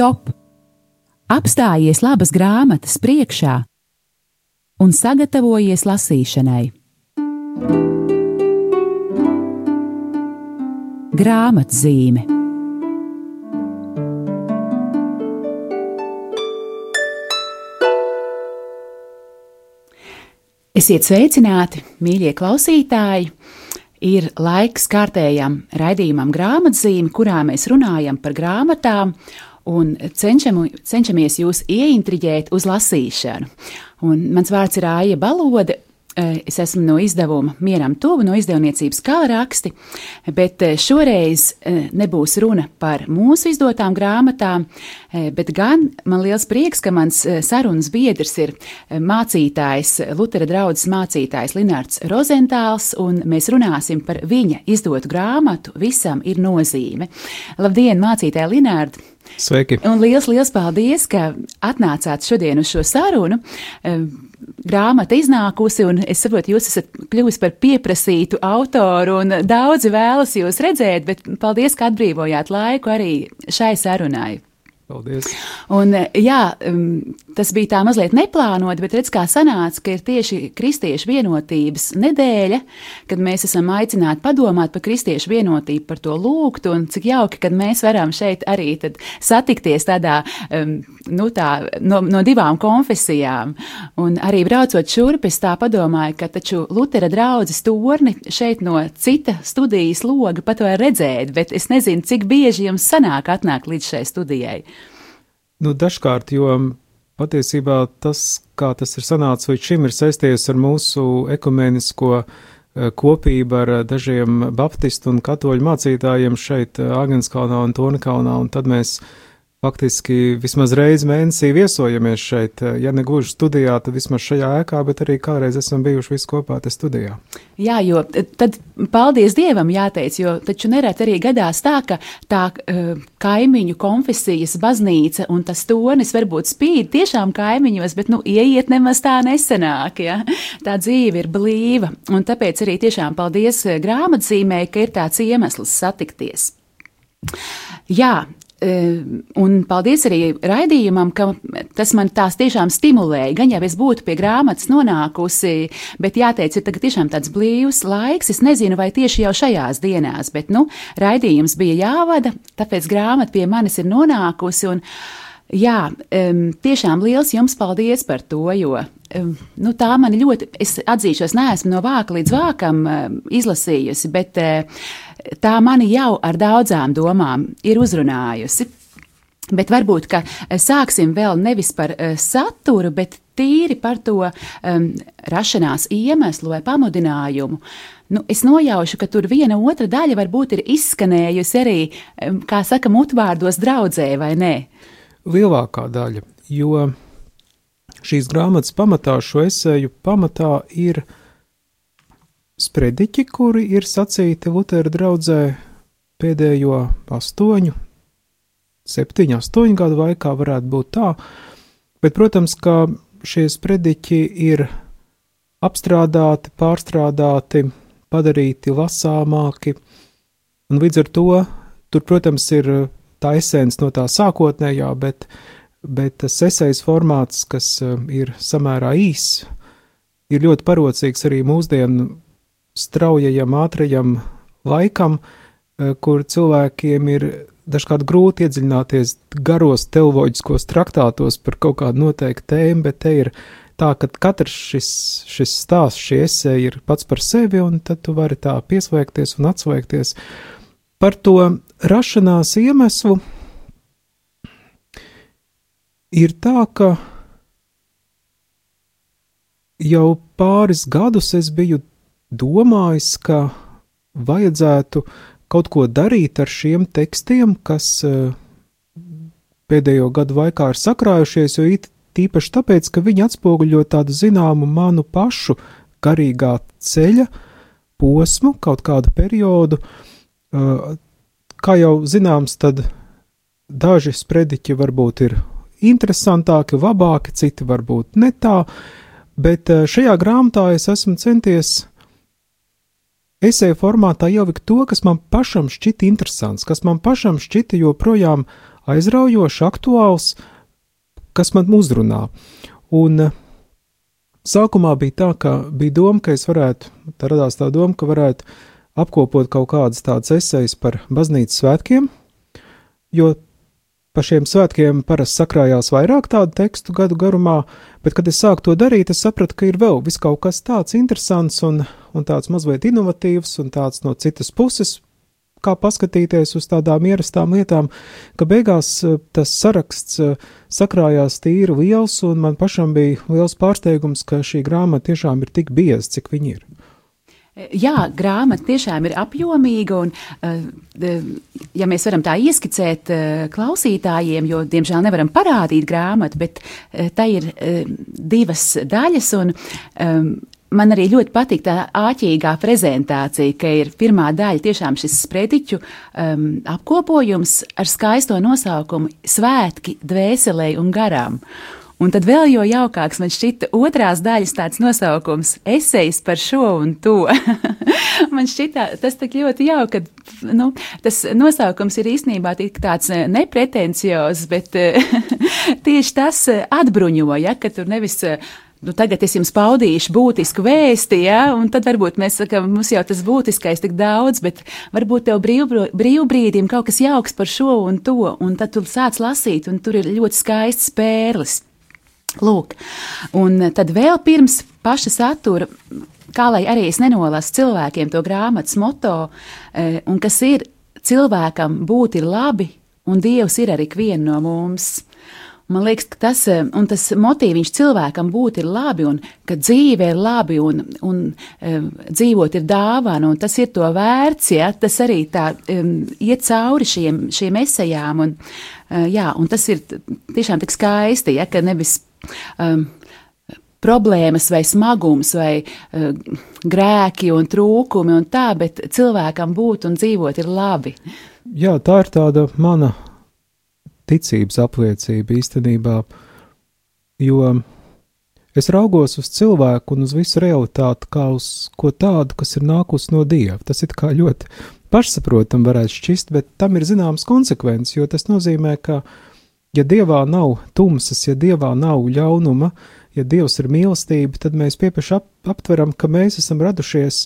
Stop! Apstājies labas grāmatas priekšā un sagatavojies lasīšanai. Grāmatzīme Esiet sveicināti, mīļie klausītāji! Ir laiks kārtējam raidījumam grāmatzīme, kurā mēs runājam par grāmatām un cenšam, cenšamies jūs ieintriģēt uz lasīšanu. Un mans vārds ir Aija Balode, Eh, es esmu no izdevuma Mieram Tuvu, no izdevniecības kā raksti, bet eh, šoreiz eh, nebūs runa par mūsu izdotām grāmatām, bet gan man liels prieks, ka mans sarunas biedrs ir mācītājs, Lutera draudzes mācītājs Linārds Rozentāls, un mēs runāsim par viņa izdotu grāmatu Visam ir nozīme. Labdien, mācītāji Linārdi! Sveiki! Un liels, liels paldies, ka atnācāt šodien uz šo sarunu grāmata iznākusi, un es saprotu, jūs esat kļuvis par pieprasītu autoru, un daudzi vēlas jūs redzēt, bet paldies, ka atbrīvojāt laiku arī šai sarunai. Paldies. Un, jā, tas bija tā mazliet neplānoti, bet redz, kā sanāca, ka ir tieši kristiešu vienotības nedēļa, kad mēs esam aicināti padomāt par kristiešu vienotību, par to lūgt, un cik jauki, kad mēs varam šeit arī satikties tādā, um, nu tā, no, no divām konfesijām. Un arī braucot šurp, es tā padomāju, ka taču Lutera draudzes torni šeit no cita studijas loga pat var redzēt, bet es nezinu, cik bieži jums sanāk atnākt līdz šai studijai. Nu, dažkārt, jo patiesībā tas, kā tas ir sanācis līdz šim, ir saistījies ar mūsu ekumenisko eh, kopību ar eh, dažiem baptistu un katoļu mācītājiem šeit, eh, Āgenskalnā un Tonkalnā, un tad mēs faktiski vismaz reizi mēnesī viesojamies šeit. Ja ne gluži studijā, tad vismaz šajā ēkā, bet arī kādreiz esam bijuši visi kopā te studijā. Jā, jo tad paldies Dievam jāteic, jo taču nereti arī gadās tā, ka tā uh, kaimiņu konfesijas baznīca un tas tonis varbūt spīd tiešām kaimiņos, bet, nu, ieiet nemaz tā nesenāk, ja? Tā dzīve ir blīva, un tāpēc arī tiešām paldies grāmatzīmē, ka ir tāds iemesls satikties. Jā, Un paldies arī raidījumam, ka tas man tās tiešām stimulēja. Gan jau es būtu pie grāmatas nonākusi, bet jāteic, ir tagad tiešām tāds blīvs laiks. Es nezinu, vai tieši jau šajās dienās, bet, nu, raidījums bija jāvada, tāpēc grāmata pie manis ir nonākusi. Un, Jā, um, tiešām liels jums paldies par to, jo um, nu, tā man ļoti, es atzīšos, neesmu no vāka līdz vākam izlasījusi, bet uh, tā mani jau ar daudzām domām ir uzrunājusi. Bet varbūt, ka sāksim vēl nevis par uh, saturu, bet tīri par to um, rašanās iemeslu vai pamudinājumu. Nu, es nojaušu, ka tur viena otra daļa varbūt ir izskanējusi arī, um, kā saka, mutvārdos draudzē, vai ne? lielākā daļa, jo šīs grāmatas pamatā, šo esēju pamatā ir sprediķi, kuri ir sacīti Lutera draudzē pēdējo astoņu, septiņu, astoņu gadu laikā varētu būt tā, bet, protams, ka šie sprediķi ir apstrādāti, pārstrādāti, padarīti lasāmāki, un līdz ar to tur, protams, ir tā esence no tā sākotnējā, bet, bet tas esejas formāts, kas eh, ir samērā īss, ir ļoti parocīgs arī mūsdienu straujajam, ātrajam laikam, eh, kur cilvēkiem ir dažkārt grūti iedziļināties garos teoloģiskos traktātos par kaut kādu noteiktu tēmu, bet te ir tā, ka katrs šis, šis stāsts, šī esēja ir pats par sevi, un tad tu vari tā pieslēgties un atslēgties. Par to rašanās iemeslu ir tā, ka jau pāris gadus es biju domājis, ka vajadzētu kaut ko darīt ar šiem tekstiem, kas eh, pēdējo gadu laikā ir sakrājušies, jo tīpaši tāpēc, ka viņi atspoguļo tādu zināmu manu pašu garīgā ceļa posmu, kaut kādu periodu, uh, kā jau zināms, tad daži sprediķi varbūt ir interesantāki, labāki, citi varbūt ne tā, bet eh, šajā grāmatā es esmu centies esēju formātā ielikt to, kas man pašam šķita interesants, kas man pašam šķita joprojām aizraujošs, aktuāls, kas man uzrunā. Un uh, sākumā bija tā, ka bija doma, ka es varētu, tā radās tā doma, ka varētu apkopot kaut kādas tādas esejas par baznīcas svētkiem, jo Pa šiem svētkiem parasti sakrājās vairāk tādu tekstu gadu garumā, bet, kad es sāku to darīt, es sapratu, ka ir vēl vis kaut kas tāds interesants un, un tāds mazliet inovatīvs un tāds no citas puses, kā paskatīties uz tādām ierastām lietām, ka beigās eh, tas saraksts eh, sakrājās tīri liels, un man pašam bija liels pārsteigums, ka šī grāmata tiešām ir tik bieza, cik viņa ir. Jā, grāmata tiešām ir apjomīga, un, eh, ja mēs varam tā ieskicēt eh, klausītājiem, jo, diemžēl, nevaram parādīt grāmatu, bet eh, tā ir divas daļas, un man arī ļoti patīk tā āķīgā prezentācija, ka ir pirmā daļa tiešām šis sprediķu um, apkopojums ar skaisto nosaukumu Svētki dvēselē un garām. Un tad vēl jo jaukāks man šķita otrās daļas tāds nosaukums - esejas par šo un to. man šķita tas tik ļoti jauki, ka nu, tas nosaukums ir īstenībā tāds eh, nepretenciozs, bet eh, tieši tas eh, atbruņo, ja, ka tur nevis nu, tagad es jums paudīšu būtisku vēsti, ja, un tad varbūt mēs sakām, mums jau tas būtiskais tik daudz, bet varbūt tev brīvbrīdim kaut kas jauks par šo un to, un tad tu sāc lasīt, un tur ir ļoti skaists pērlis. Lūk, un tad vēl pirms paša satura, kā lai arī es nenolasu cilvēkiem to grāmatas moto, e, un kas ir cilvēkam būt ir labi, un Dievs ir arī viena no mums. Man liekas, ka tas, e, tas motīvs cilvēkam būt ir labi, un ka dzīve ir labi, un, un um, dzīvot ir dāvana, un tas ir to vērts, ja tas arī tā um, iet cauri šiem, šiem esejām, un, uh, jā, un tas ir tiešām tik skaisti, ja, ka nevis um, problēmas vai smagums vai uh, grēki un trūkumi un tā, bet cilvēkam būt un dzīvot ir labi. Jā, tā ir tāda mana ticības apliecība īstenībā, jo es raugos uz cilvēku un uz visu realitāti kā uz ko tādu, kas ir nākus no Dieva. Tas ir kā ļoti pašsaprotam varētu šķist, bet tam ir zināms konsekvences, jo tas nozīmē, ka uh, ja dievā nav tumsas, ja dievā nav ļaunuma, ja dievs ir mīlestība, tad mēs piepeši ap, aptveram, ka mēs esam radušies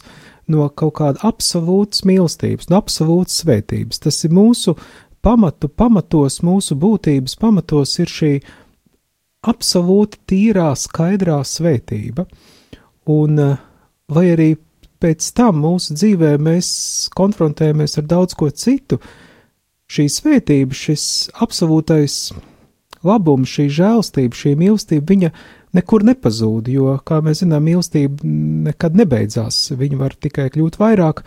no kaut kāda absolūtas mīlestības, no absolūtas svētības. Tas ir mūsu pamatu, pamatos, mūsu būtības pamatos ir šī absolūti tīrā, skaidrā svētība. Un vai arī pēc tam mūsu dzīvē mēs konfrontējamies ar daudz ko citu, uh, šī svētība, šis absolūtais labums, šī žēlstība, šī mīlestība, viņa nekur nepazūd, jo, kā mēs zinām, mīlestība nekad nebeidzās, viņa var tikai kļūt vairāk,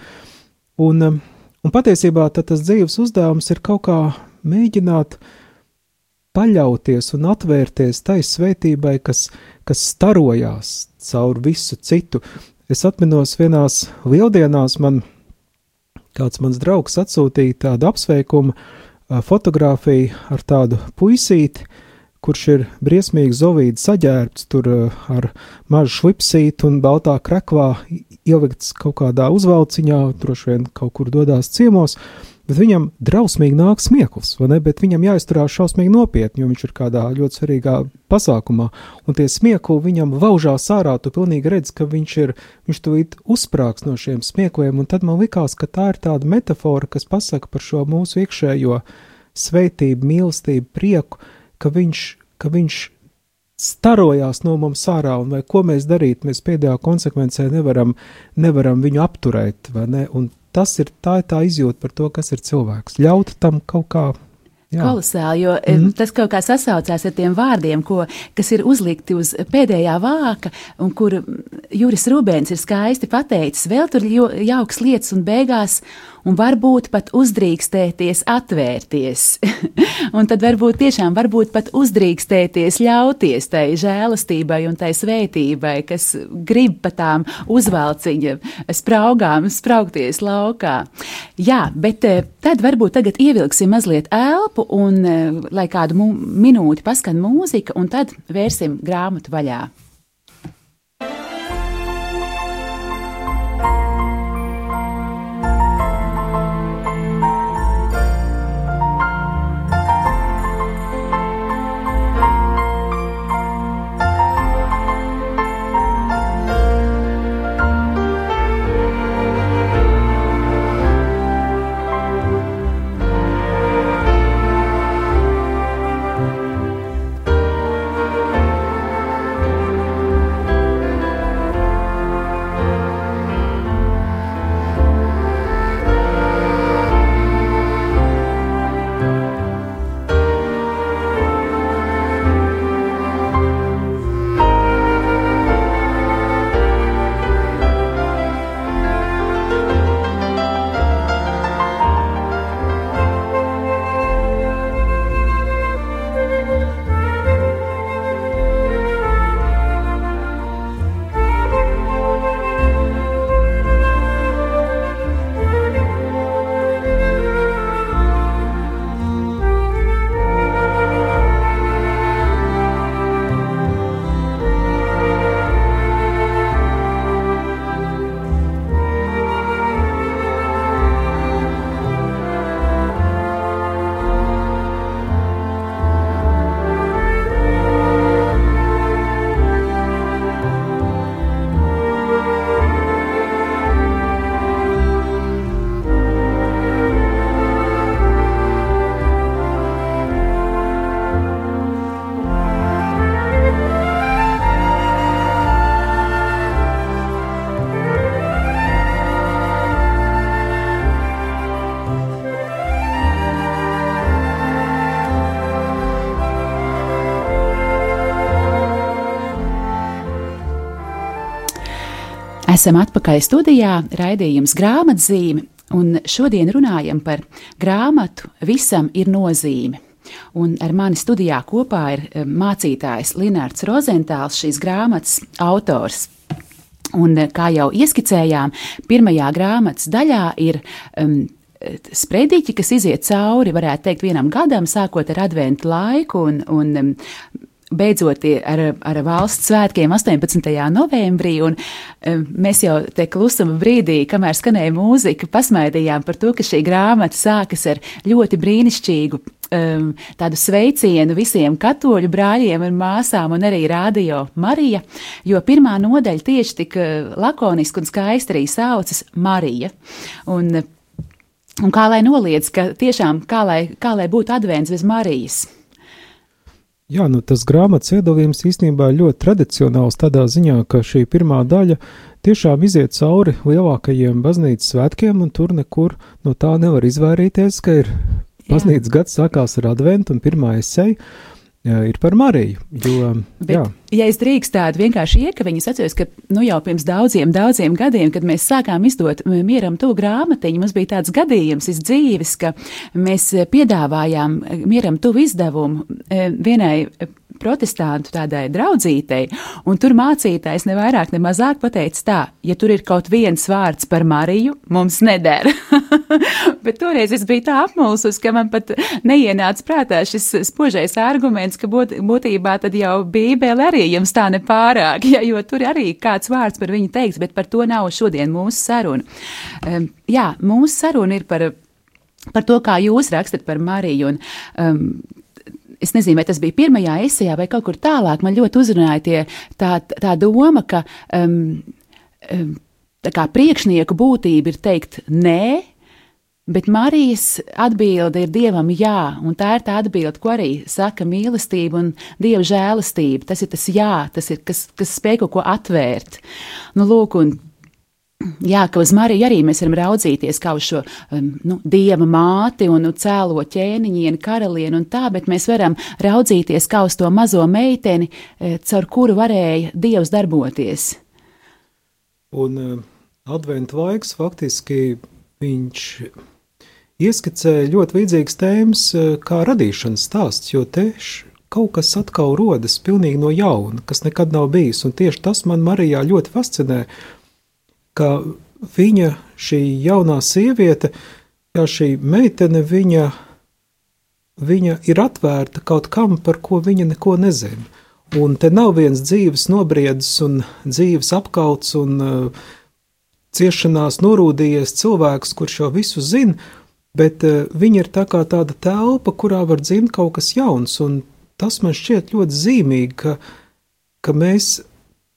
un, un patiesībā tas dzīves uzdevums ir kaut kā mēģināt paļauties un atvērties tai svētībai, kas, kas starojās caur visu citu. Es atminos vienās lieldienās man kāds mans draugs atsūtīja tādu apsveikumu fotografiju ar tādu puisīti, kurš ir briesmīgi zovīdi saģērbts, tur ar mazu šlipsīti un baltā krekvā ielikts kaut kādā uzvalciņā, droši vien kaut kur dodās ciemos, bet viņam drausmīgi nāk smieklis, vai ne? Bet viņam jāizturās šausmīgi nopietni, jo viņš ir kādā ļoti svarīgā pasākumā, un tie smiekli viņam vaužās ārā, tu pilnīgi redz, ka viņš ir, viņš tūlīt uzsprāgs no šiem smiekliem, un tad man likās, ka tā ir tāda metafora, kas pasaka par šo mūsu iekšējo sveitību, mīlestību, prieku, ka viņš, ka viņš starojās no mums ārā, un vai ko mēs darīt, mēs pēdējā konsekvencē nevaram, nevaram viņu apturēt, vai ne? Un tas ir tā, tā izjūta par to, kas ir cilvēks. Ļaut tam kaut kā Jā. Kolosāli, jo mm -hmm. tas kaut kā sasaucās ar tiem vārdiem, ko, kas ir uzlikti uz pēdējā vāka, un kur Juris Rubēns ir skaisti pateicis, vēl tur jauks lietas, un beigās un varbūt pat uzdrīkstēties atvērties. un tad varbūt tiešām varbūt pat uzdrīkstēties ļauties tai žēlastībai un tai svētībai, kas grib pa tām uzvalciņa spraugām spraukties laukā. Jā, bet eh, tad varbūt tagad ievilksim mazliet elpu un eh, lai kādu minūti paskan mūzika, un tad vērsim grāmatu vaļā. Esam atpakaļ studijā, raidījums grāmatzīme, un šodien runājam par grāmatu Visam ir nozīme. Un ar mani studijā kopā ir eh, mācītājs Linārds Rozentāls, šīs grāmatas autors. Un, eh, kā jau ieskicējām, pirmajā grāmatas daļā ir um, sprediķi, kas iziet cauri, varētu teikt, vienam gadam, sākot ar adventu laiku un, un um, beidzot ar, ar valsts svētkiem 18. novembrī, un um, mēs jau te klusuma brīdī, kamēr skanēja mūzika, pasmaidījām par to, ka šī grāmata sākas ar ļoti brīnišķīgu um, tādu sveicienu visiem katoļu brāļiem un māsām, un arī rādio Marija, jo pirmā nodaļa tieši tik uh, lakoniski un skaisti arī saucas Marija. Un, un kā lai noliedz, ka tiešām kā lai, kā lai būtu advents bez Marijas? Jā, nu tas grāmatas iedalījums īstenībā ļoti tradicionāls tādā ziņā, ka šī pirmā daļa tiešām iziet cauri lielākajiem baznīcas svētkiem, un tur nekur no tā nevar izvairīties, ka ir baznīcas gads sākās ar adventu un pirmā esēja ir par Mariju. Jo, Bet, jā. ja es drīkstētu vienkārši iekaviņu, es atceros, ka nu, jau pirms daudziem, daudziem gadiem, kad mēs sākām izdot mieram to grāmatiņu, mums bija tāds gadījums izdzīves, ka mēs piedāvājām mieram tuvu izdevumu e, vienai protestantu tādai draudzītei, un tur mācītājs ne vairāk, ne mazāk pateica tā, ja tur ir kaut viens vārds par Mariju, mums neder. Bet toreiz es biju tā apmulsus, ka man pat neienāca prātā šis spožais arguments, ka būt, būtībā tad jau Bībele arī jums tā nepārāk, ja, jo tur arī kāds vārds par viņu teiks, bet par to nav šodien mūsu saruna. Um, jā, mūsu saruna ir par par to, kā jūs rakstat par Mariju. Un, um, es nezinu, vai tas bija pirmajā esejā vai kaut kur tālāk, man ļoti uzrunāja tie, tā, tā doma, ka um, um, tā kā priekšnieku būtība ir teikt nē, bet Marijas atbilde ir dievam jā, un tā ir tā atbilde, ko arī saka mīlestība un dieva žēlastība. Tas ir tas jā, tas ir kas, kas spēj kaut ko atvērt. Nu, lūk, un Jā, ka uz Mariju arī mēs varam raudzīties kā uz šo um, nu, dieva māti un nu, cēlo ķēniņienu, karalieni un tā, bet mēs varam raudzīties kā uz to mazo meiteni, eh, caur kuru varēja dievs darboties. Un uh, adventu laiks faktiski viņš ieskicēja ļoti līdzīgas tēmas uh, kā radīšanas stāsts, jo te kaut kas atkal rodas pilnīgi no jauna, kas nekad nav bijis, un tieši tas man Marijā ļoti fascinē, ka viņa, šī jaunā sieviete, jā, šī meitene, viņa, viņa ir atvērta kaut kam, par ko viņa neko nezina. Un te nav viens dzīves nobriedis un dzīves apkauts un uh, ciešanās norūdījies cilvēks, kurš jau visu zina, bet uh, viņa ir tā kā tāda telpa, kurā var dzimt kaut kas jauns, un tas man šķiet ļoti zīmīgi, ka, ka mēs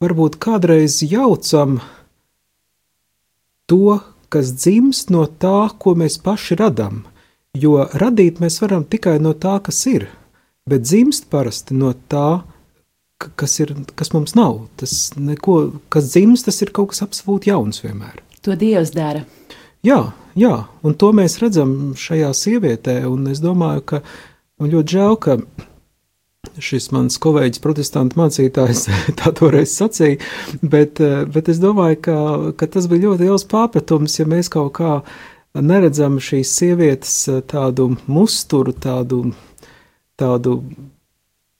varbūt kādreiz jaucam uh, to, kas dzimst no tā, ko mēs paši radām. Jo radīt mēs varam tikai no tā, kas ir, bet dzimst parasti no tā, kas, ir, kas mums nav. Tas, neko, kas dzimst, tas ir kaut kas absolūti jauns vienmēr. To Dievs dara. Jā, jā, un to mēs redzam šajā sievietē, un es domāju, ka man ļoti žēl, ka šis mans kolēģis, protestantu mācītājs, tā toreiz sacīja, bet, eh, bet es domāju, ka, ka tas bija ļoti liels pārpratums, ja mēs kaut kā neredzam šīs sievietes eh, tādu musturu, tādu, tādu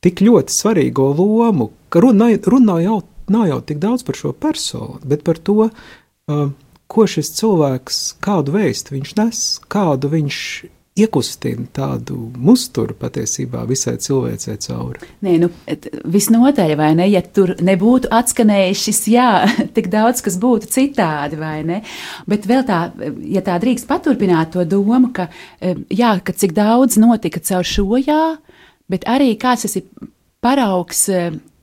tik ļoti svarīgo lomu, ka runa, runa jau, nav jau tik daudz par šo personu, bet par to, uh, ko šis cilvēks, kādu vēstu viņš nes, kādu viņš iekustina tādu musturu patiesībā visai cilvēcei cauri. Nē, nu, visnotaļ, vai ne? Ja tur nebūtu atskanējis šis jā, tik daudz, kas būtu citādi, vai ne? Bet vēl tā, ja tā drīkst paturpināt to domu, ka, jā, ka cik daudz notika caur šo jā, bet arī kāds tas ir paraugs,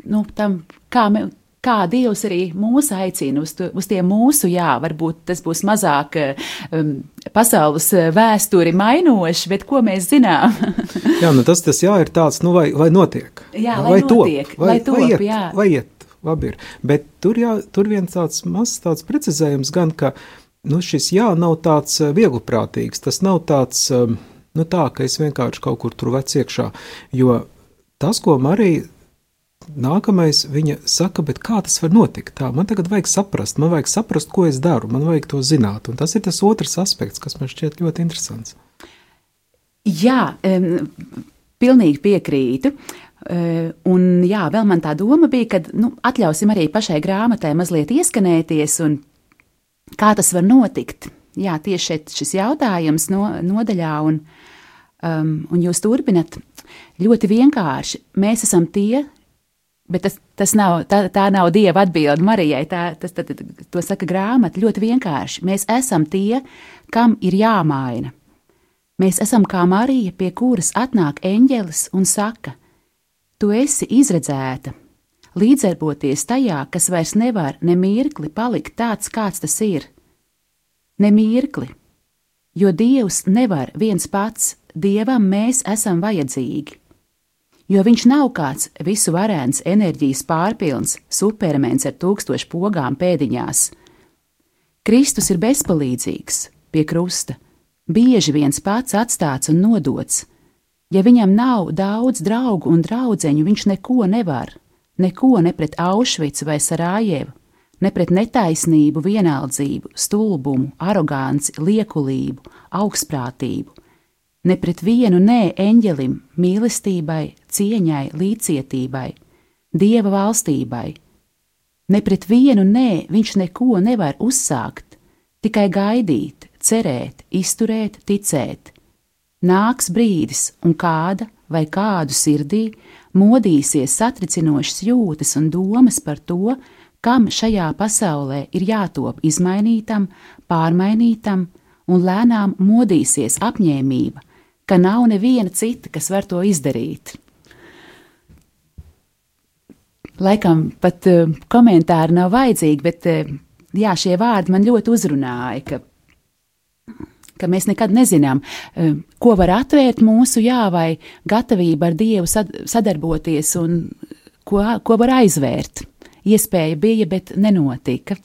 nu, tam, kā mēs kā Dievs arī mūs aicina uz, to, uz tiem mūsu, jā, varbūt tas būs mazāk um, pasaules vēsturi mainoši, bet ko mēs zinām? jā, nu tas, tas jā ir tāds, nu vai, vai notiek? Jā, lai, lai notiek, top, vai, lai top, vai iet, jā. Vai iet, labi ir. Bet tur, jā, tur viens tāds mazs tāds precizējums gan, ka, nu šis jā nav tāds uh, viegliprātīgs, tas nav tāds, um, nu tā, ka es vienkārši kaut kur tur vec iekšā, jo tas, ko Marija nākamais viņa saka, bet kā tas var notikt? Tā, man tagad vajag saprast, man vajag saprast, ko es daru, man vajag to zināt. Un tas ir tas otrs aspekts, kas man šķiet ļoti interesants. Jā, um, pilnīgi piekrītu. Uh, un jā, vēl man tā doma bija, ka nu, atļausim arī pašai grāmatai mazliet ieskanēties, un kā tas var notikt. Jā, tieši šeit šis jautājums no, nodaļā, un, um, un jūs turpinat ļoti vienkārši. Mēs esam tie, bet tas, tas nav, tā, tā nav dieva atbilde Marijai. Tā, tas, tā, to saka grāmata ļoti vienkārši. Mēs esam tie, kam ir jāmaina. Mēs esam kā Marija, pie kuras atnāk eņģelis un saka: Tu esi izredzēta, līdzdarboties tajā, kas vairs nevar ne mirkli palikt tāds, kāds tas ir. Ne mirkli, jo Dievs nevar viens pats, Dievam mēs esam vajadzīgi. Jo viņš nav kāds visu varēns, enerģijas pārpilns, supermens ar tūkstošu pogām pēdiņās. Kristus ir bezpalīdzīgs pie krusta, bieži viens pats atstāts un nodots. Ja viņam nav daudz draugu un draugu, viņš neko nevar, neko ne pret Aušvicu vai Sarājevu, ne pret netaisnību, vienaldzību, stulbumu, aroganci, liekulību, augstprātību ne pret vienu nē eņģelim, mīlestībai, cieņai, līdzcietībai, dieva valstībai. Ne pret vienu nē viņš neko nevar uzsākt, tikai gaidīt, cerēt, izturēt, ticēt. Nāks brīdis, un kāda vai kādu sirdī modīsies satricinošas jūtas un domas par to, kam šajā pasaulē ir jātop izmainītam, pārmainītam, un lēnām modīsies apņēmība, ka nav neviena cita, kas var to izdarīt. Laikam pat uh, komentāri nav vajadzīgi, bet uh, jā, šie vārdi man ļoti uzrunāja, ka, ka mēs nekad nezinām, uh, ko var atvērt mūsu jā, vai gatavība ar Dievu sad sadarboties un ko, ko var aizvērt. Iespēja bija, bet nenotika.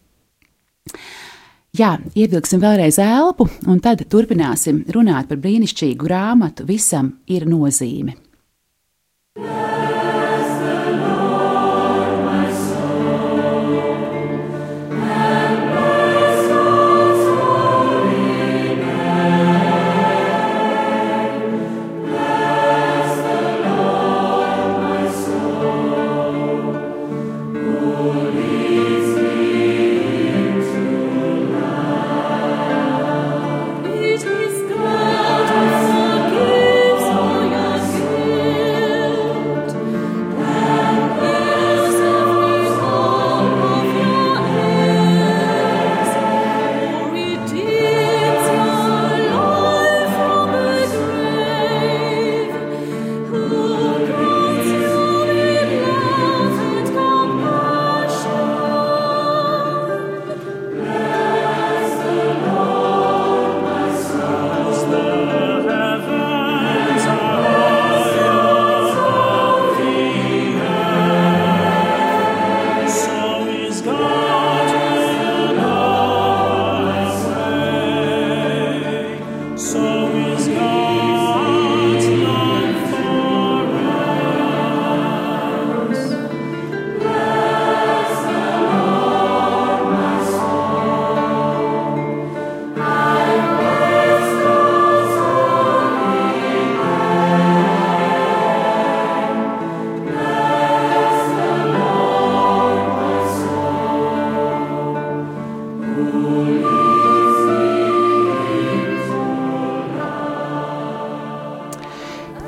Jā, ievilksim vēlreiz elpu, un tad turpināsim runāt par brīnišķīgu grāmatu Visam ir nozīme. Yeah.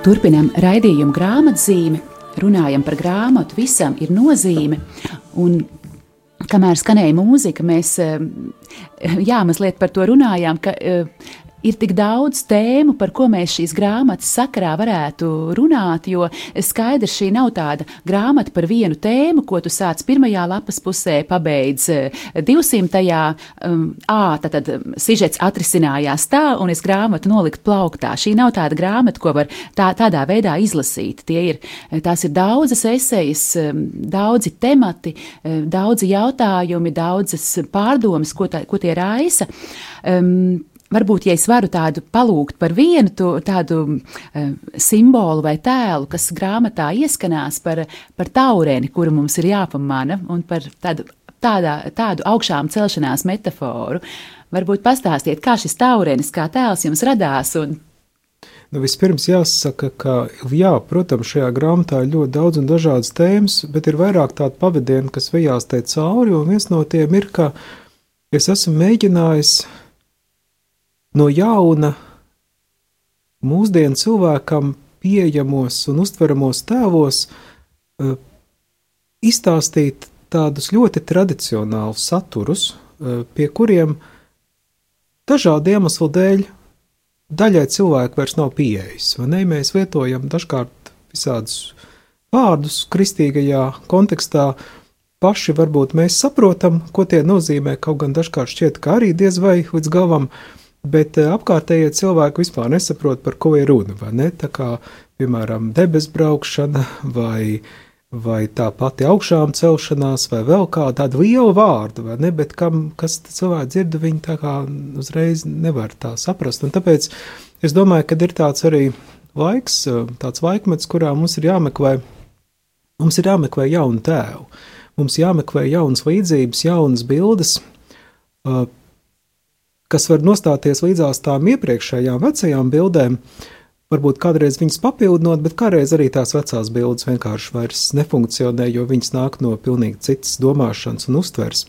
Turpinām raidījumu grāmatzīmi, runājam par grāmatu, visam ir nozīme. Un kamēr skanēja mūzika, mēs eh, jā, mazliet par to runājām, ka eh, ir tik daudz tēmu, par ko mēs šīs grāmatas sakarā varētu runāt, jo skaidrs šī nav tāda grāmata par vienu tēmu, ko tu sāc pirmajā lapas pusē, pabeidz 200. Eh, um, ā, tad, tad um, sižets atrisinājās tā, un es grāmatu nolikt plauktā. Šī nav tāda grāmata, ko var tā, tādā veidā izlasīt. Tie ir, tās ir daudzas esejas, um, daudzi temati, daudzi jautājumi, daudzas pārdomas, ko, tā, ko tie raisa. Um, varbūt, ja es varu tādu palūgt par vienu to, tādu uh, simbolu vai tēlu, kas grāmatā ieskanās par, par taureni, kuru mums ir jāpamana, un par tādu, tādā, tādu augšām celšanās metaforu, varbūt pastāstiet, kā šis taurenis, kā tēls jums radās. Un... Nu, vispirms jāsaka, ka, jā, protams, šajā grāmatā ir ļoti daudz un dažādas tēmas, bet ir vairāk tādu pavadienu, kas vejās te cauri, un viens no tiem ir, ka es esmu mēģinājis no jauna mūsdienu cilvēkam pieejamos un uztveramos tēvos uh, izstāstīt tādus ļoti tradicionālus saturus, uh, pie kuriem dažādu iemeslu dēļ daļai cilvēku vairs nav pieejas. Mēs lietojam dažkārt visādus vārdus kristīgajā kontekstā. Paši varbūt mēs saprotam, ko tie nozīmē, kaut gan dažkārt šķiet, ka arī diez vai līdz galam uh, bet eh, apkārtējie cilvēki vispār nesaprot, par ko ir runa. Tā kā, piemēram, debesu braukšana vai, vai tā pati augšām celšanās, vai vēl kāda tāda liela vārda, vai ne? Bet kam, kas cilvēki dzird, viņi tā kā uzreiz nevar tā saprast. Un tāpēc es domāju, ka ir tāds arī laiks, eh, tāds laikmets, kurā mums ir jāmeklē, mums ir jāmeklē jaunu tēvu. Mums jāmeklē jaunas līdzības, jaunas bildes, uh, kas var nostāties līdzās tām iepriekšējām vecajām bildēm, varbūt kādreiz viņas papildinot, bet kādreiz arī tās vecās bildes vienkārši vairs nefunkcionē, jo viņas nāk no pilnīgi citas domāšanas un uztvers.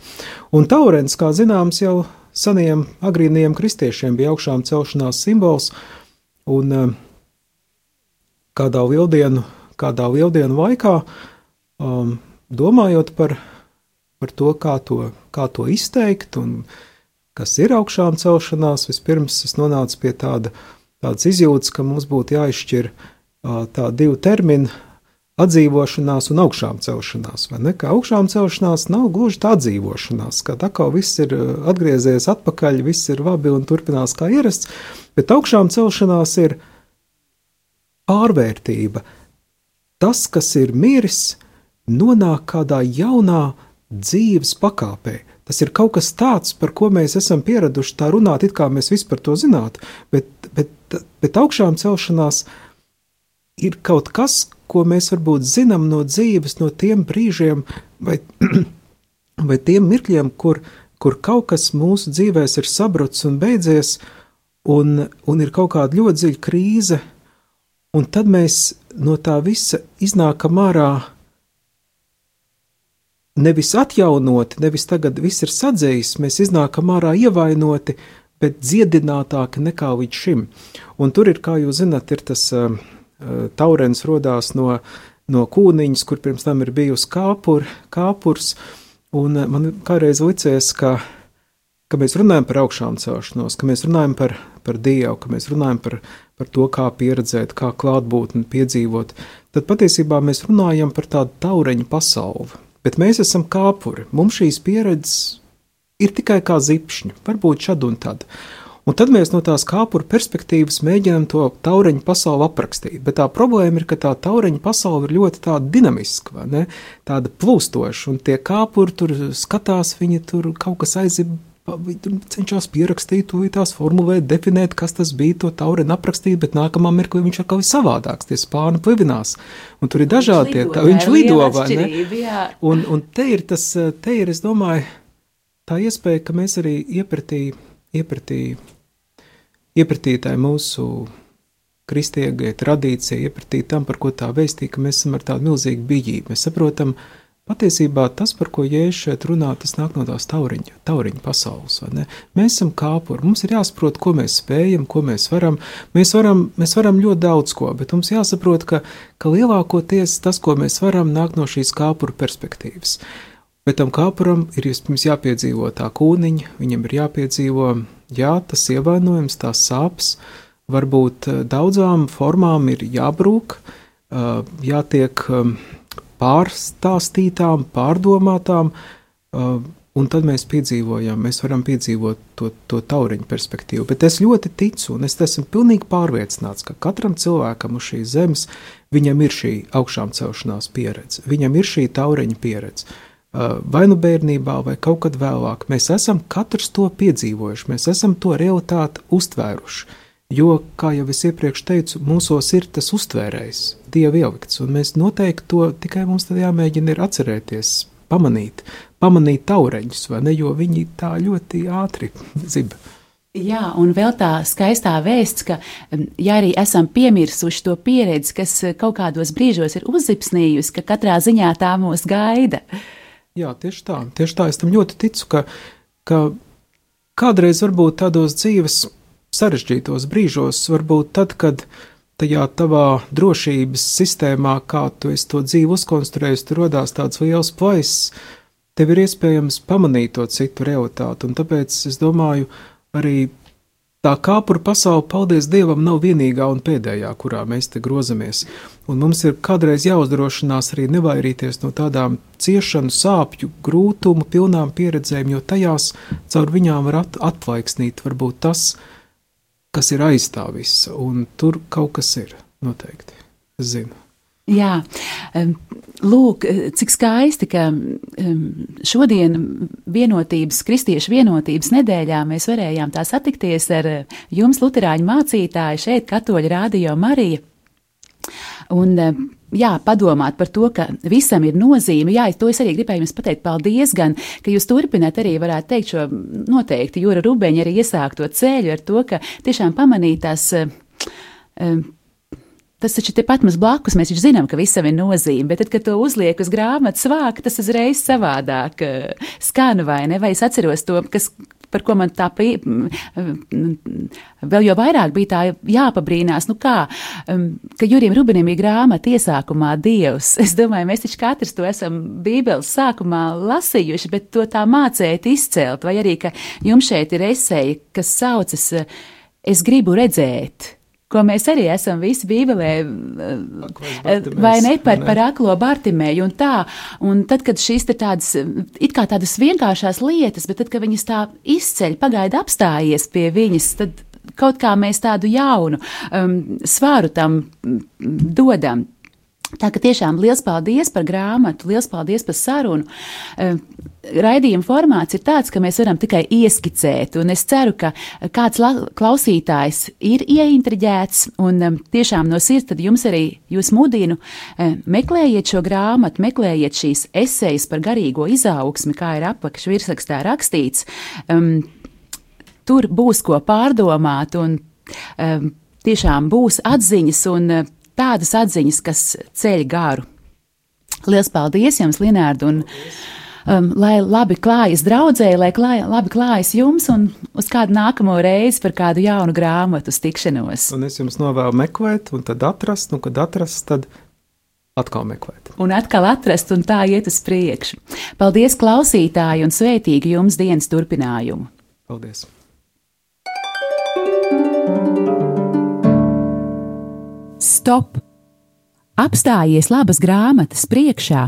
Un taurens, kā zināms, jau seniem agrīniem kristiešiem bija augšām celšanās simbols, un eh, kādā lieldienu, kādā lieldienu laikā, um, domājot par, par to, kā to, kā to izteikt un kas ir augšām celšanās, vispirms es nonācu pie tāda, tādas izjūtas, ka mums būtu jāizšķir tā divu terminu atdzīvošanās un augšām celšanās. Vai ne? Ka augšām celšanās nav gluži tā atdzīvošanās, ka tā kā viss ir atgriezies atpakaļ, viss ir labi un turpinās kā ierasts, bet augšām celšanās ir pārvērtība. Tas, kas ir miris, nonāk kādā jaunā dzīves pakāpē. Tas ir kaut kas tāds, par ko mēs esam pieraduši tā runāt, it kā mēs visi par to zinātu, bet, bet, bet augšām celšanās ir kaut kas, ko mēs varbūt zinām no dzīves, no tiem brīžiem vai, vai tiem mirkļiem, kur, kur kaut kas mūsu dzīvēs ir sabrucis un beidzies, un, un ir kaut kāda ļoti dziļa krīze, un tad mēs no tā visa iznākam ārā nevis atjaunoti, nevis tagad viss ir sadzējis, mēs iznākam ārā ievainoti, bet dziedinātāki nekā līdz šim. Un tur ir, kā jūs zinat, ir tas uh, taurens rodās no, no kūniņas, kur pirms tam ir bijusi kāpur, kāpurs, un man kādreiz licies, ka, ka mēs runājam par augšām celšanos, ka mēs runājam par, par Dievu, ka mēs runājam par, par to, kā pieredzēt, kā klātbūtni piedzīvot, tad patiesībā mēs runājam par tādu taureņu pasauli bet mēs esam kāpuri. Mums šīs pieredzes ir tikai kā zipšņi, varbūt šad un tad. Un tad mēs no tās kāpura perspektīvas mēģinām to taureņu pasauli aprakstīt. Bet tā problēma ir, ka tā taureņu pasaule ir ļoti dinamiska, tāda plūstoša, un tie kāpuri tur skatās, viņi tur kaut kas aizib cenšas pierakstīt, tās formulēt, definēt, kas tas bija, to taureni aprakstīt, bet nākamā mirklī viņš ir kaut kas savādāks, tie spāni plivinās. Un tur ir dažādi tie, tā, viņš lido, vai ne? Un, un te ir tas, te ir, es domāju, tā iespēja, ka mēs arī iepratī, iepratī, iepratītāji mūsu kristiegai tradīcija, iepratī tam, par ko tā veistīja, ka mēs esam ar tādu milzīgu bijību. Mēs saprotam, uh, Patiesībā tas, par ko Jēzus šeit runā, tas nāk no tās tauriņa, tauriņa pasaules. Mēs esam kāpuri, mums ir jāsaprot, ko mēs spējam, ko mēs varam. Mēs varam, mēs varam ļoti daudz ko, bet mums jāsaprot, ka, ka lielākoties tas, ko mēs varam, nāk no šīs kāpura perspektīvas. Bet tam kāpuram ir vispirms jāpiedzīvo tā kūniņa, viņam ir jāpiedzīvo, jā, tas ievainojums, tās sāpes, varbūt eh, daudzām formām ir jābrūk, eh, jātiek pārstāstītām, pārdomātām, uh, un tad mēs piedzīvojam, mēs varam piedzīvot to, to tauriņu perspektīvu. Bet es ļoti ticu, un es esmu pilnīgi pārliecināts, ka katram cilvēkam uz šīs zemes viņam ir šī augšām celšanās pieredze, viņam ir šī tauriņa pieredze. vai nu bērnībā, vai kaut kad vēlāk. Mēs esam katrs to piedzīvojuši, mēs esam to realitāti uztvēruši. Jo, kā jau es iepriekš teicu, mūsos ir tas uztvērējs, dieva ielikts, un mēs noteikti to tikai mums tad jāmēģina ir atcerēties, pamanīt, pamanīt taureņus, vai ne, jo viņi tā ļoti ātri ziba. Jā, un vēl tā skaistā vēsts, ka, ja arī esam piemirsuši to pieredzi, kas kaut kādos brīžos ir uzzipsnījusi, ka katrā ziņā tā mūs gaida. Jā, tieši tā, tieši tā. Es tam ļoti ticu, ka, ka kādreiz varbūt tādos dzīves sarežģītos brīžos, varbūt tad, kad tajā tavā drošības sistēmā, kā tu to dzīvi uzkonstruējies, tur radās tāds liels plaiss, tev ir iespējams pamanīt to citu realitāti, un tāpēc es domāju, arī tā kāpuru pasaule, paldies Dievam, nav vienīgā un pēdējā, kurā mēs te grozamies. Un mums ir kādreiz jāuzdrošinās arī nevairīties no tādām ciešanu, sāpju, grūtumu, pilnām pieredzēm, jo tajās caur viņām var at atvaiksnīt varbūt tas, kas ir aiz tā visa, un tur kaut kas ir noteikti. Es zinu. Jā, lūk, cik skaisti, ka šodien vienotības, kristiešu vienotības nedēļā mēs varējām tā satikties ar jums, Lutāņu mācītāju, šeit, Katoļa Rādio Marija. Un, jā, padomāt par to, ka visam ir nozīme. Jā, to es arī gribēju jums pateikt. Paldies, gan, ka jūs turpināt arī, varētu teikt, šo noteikti Jūra Rubeņa arī iesākto ceļu ar to, ka tiešām pamanītās. Um, Tas taču ir tepat mums blakus. Mēs taču zinām, ka visam ir nozīme, bet tad, kad to uzliek uz grāmatas vāka, tas uzreiz savādāk skan vai ne? Vai es atceros to, kas, par ko man tā pie, vēl jau vairāk bija tā jāpabrīnās, nu kā, um, ka Jurim Rubinim ir grāmata iesākumā Dievs. Es domāju, mēs taču katrs to esam Bībeles sākumā lasījuši, bet to tā mācēt izcelt, vai arī, ka jums šeit ir esēja, kas saucas Es gribu redzēt ko mēs arī esam visi Bībelē, vai ne par, par aklo Bartimēju un tā. Un tad, kad šīs ir tādas, it kā tādas vienkāršās lietas, bet tad, kad viņas tā izceļ, pagaida apstājies pie viņas, tad kaut kā mēs tādu jaunu um, svāru tam dodam. Tā ka tiešām liels paldies par grāmatu, liels paldies par sarunu. Ehm, raidījuma formāts ir tāds, ka mēs varam tikai ieskicēt, un es ceru, ka kāds klausītājs ir ieintriģēts, un ehm, tiešām no sirds tad jums arī jūs mudinu, ehm, meklējiet šo grāmatu, meklējiet šīs esejas par garīgo izaugsmi, kā ir apakš virsrakstā rakstīts. Tur būs ko pārdomāt, un tiešām būs atziņas un tādas atziņas, kas ceļ garu. Lielas paldies jums, Linārd! Un, um, lai labi klājas draudzēji, lai klāj, labi klājas jums un uz kādu nākamo reizi par kādu jaunu grāmatu tikšanos. Un es jums novēlu meklēt, un tad atrast, un kad atrast, tad atkal meklēt. Un atkal atrast, un tā iet uz priekšu. Paldies, klausītāji, un sveitīgi jums dienas turpinājumu! Paldies! Stop! Apstājies labas grāmatas priekšā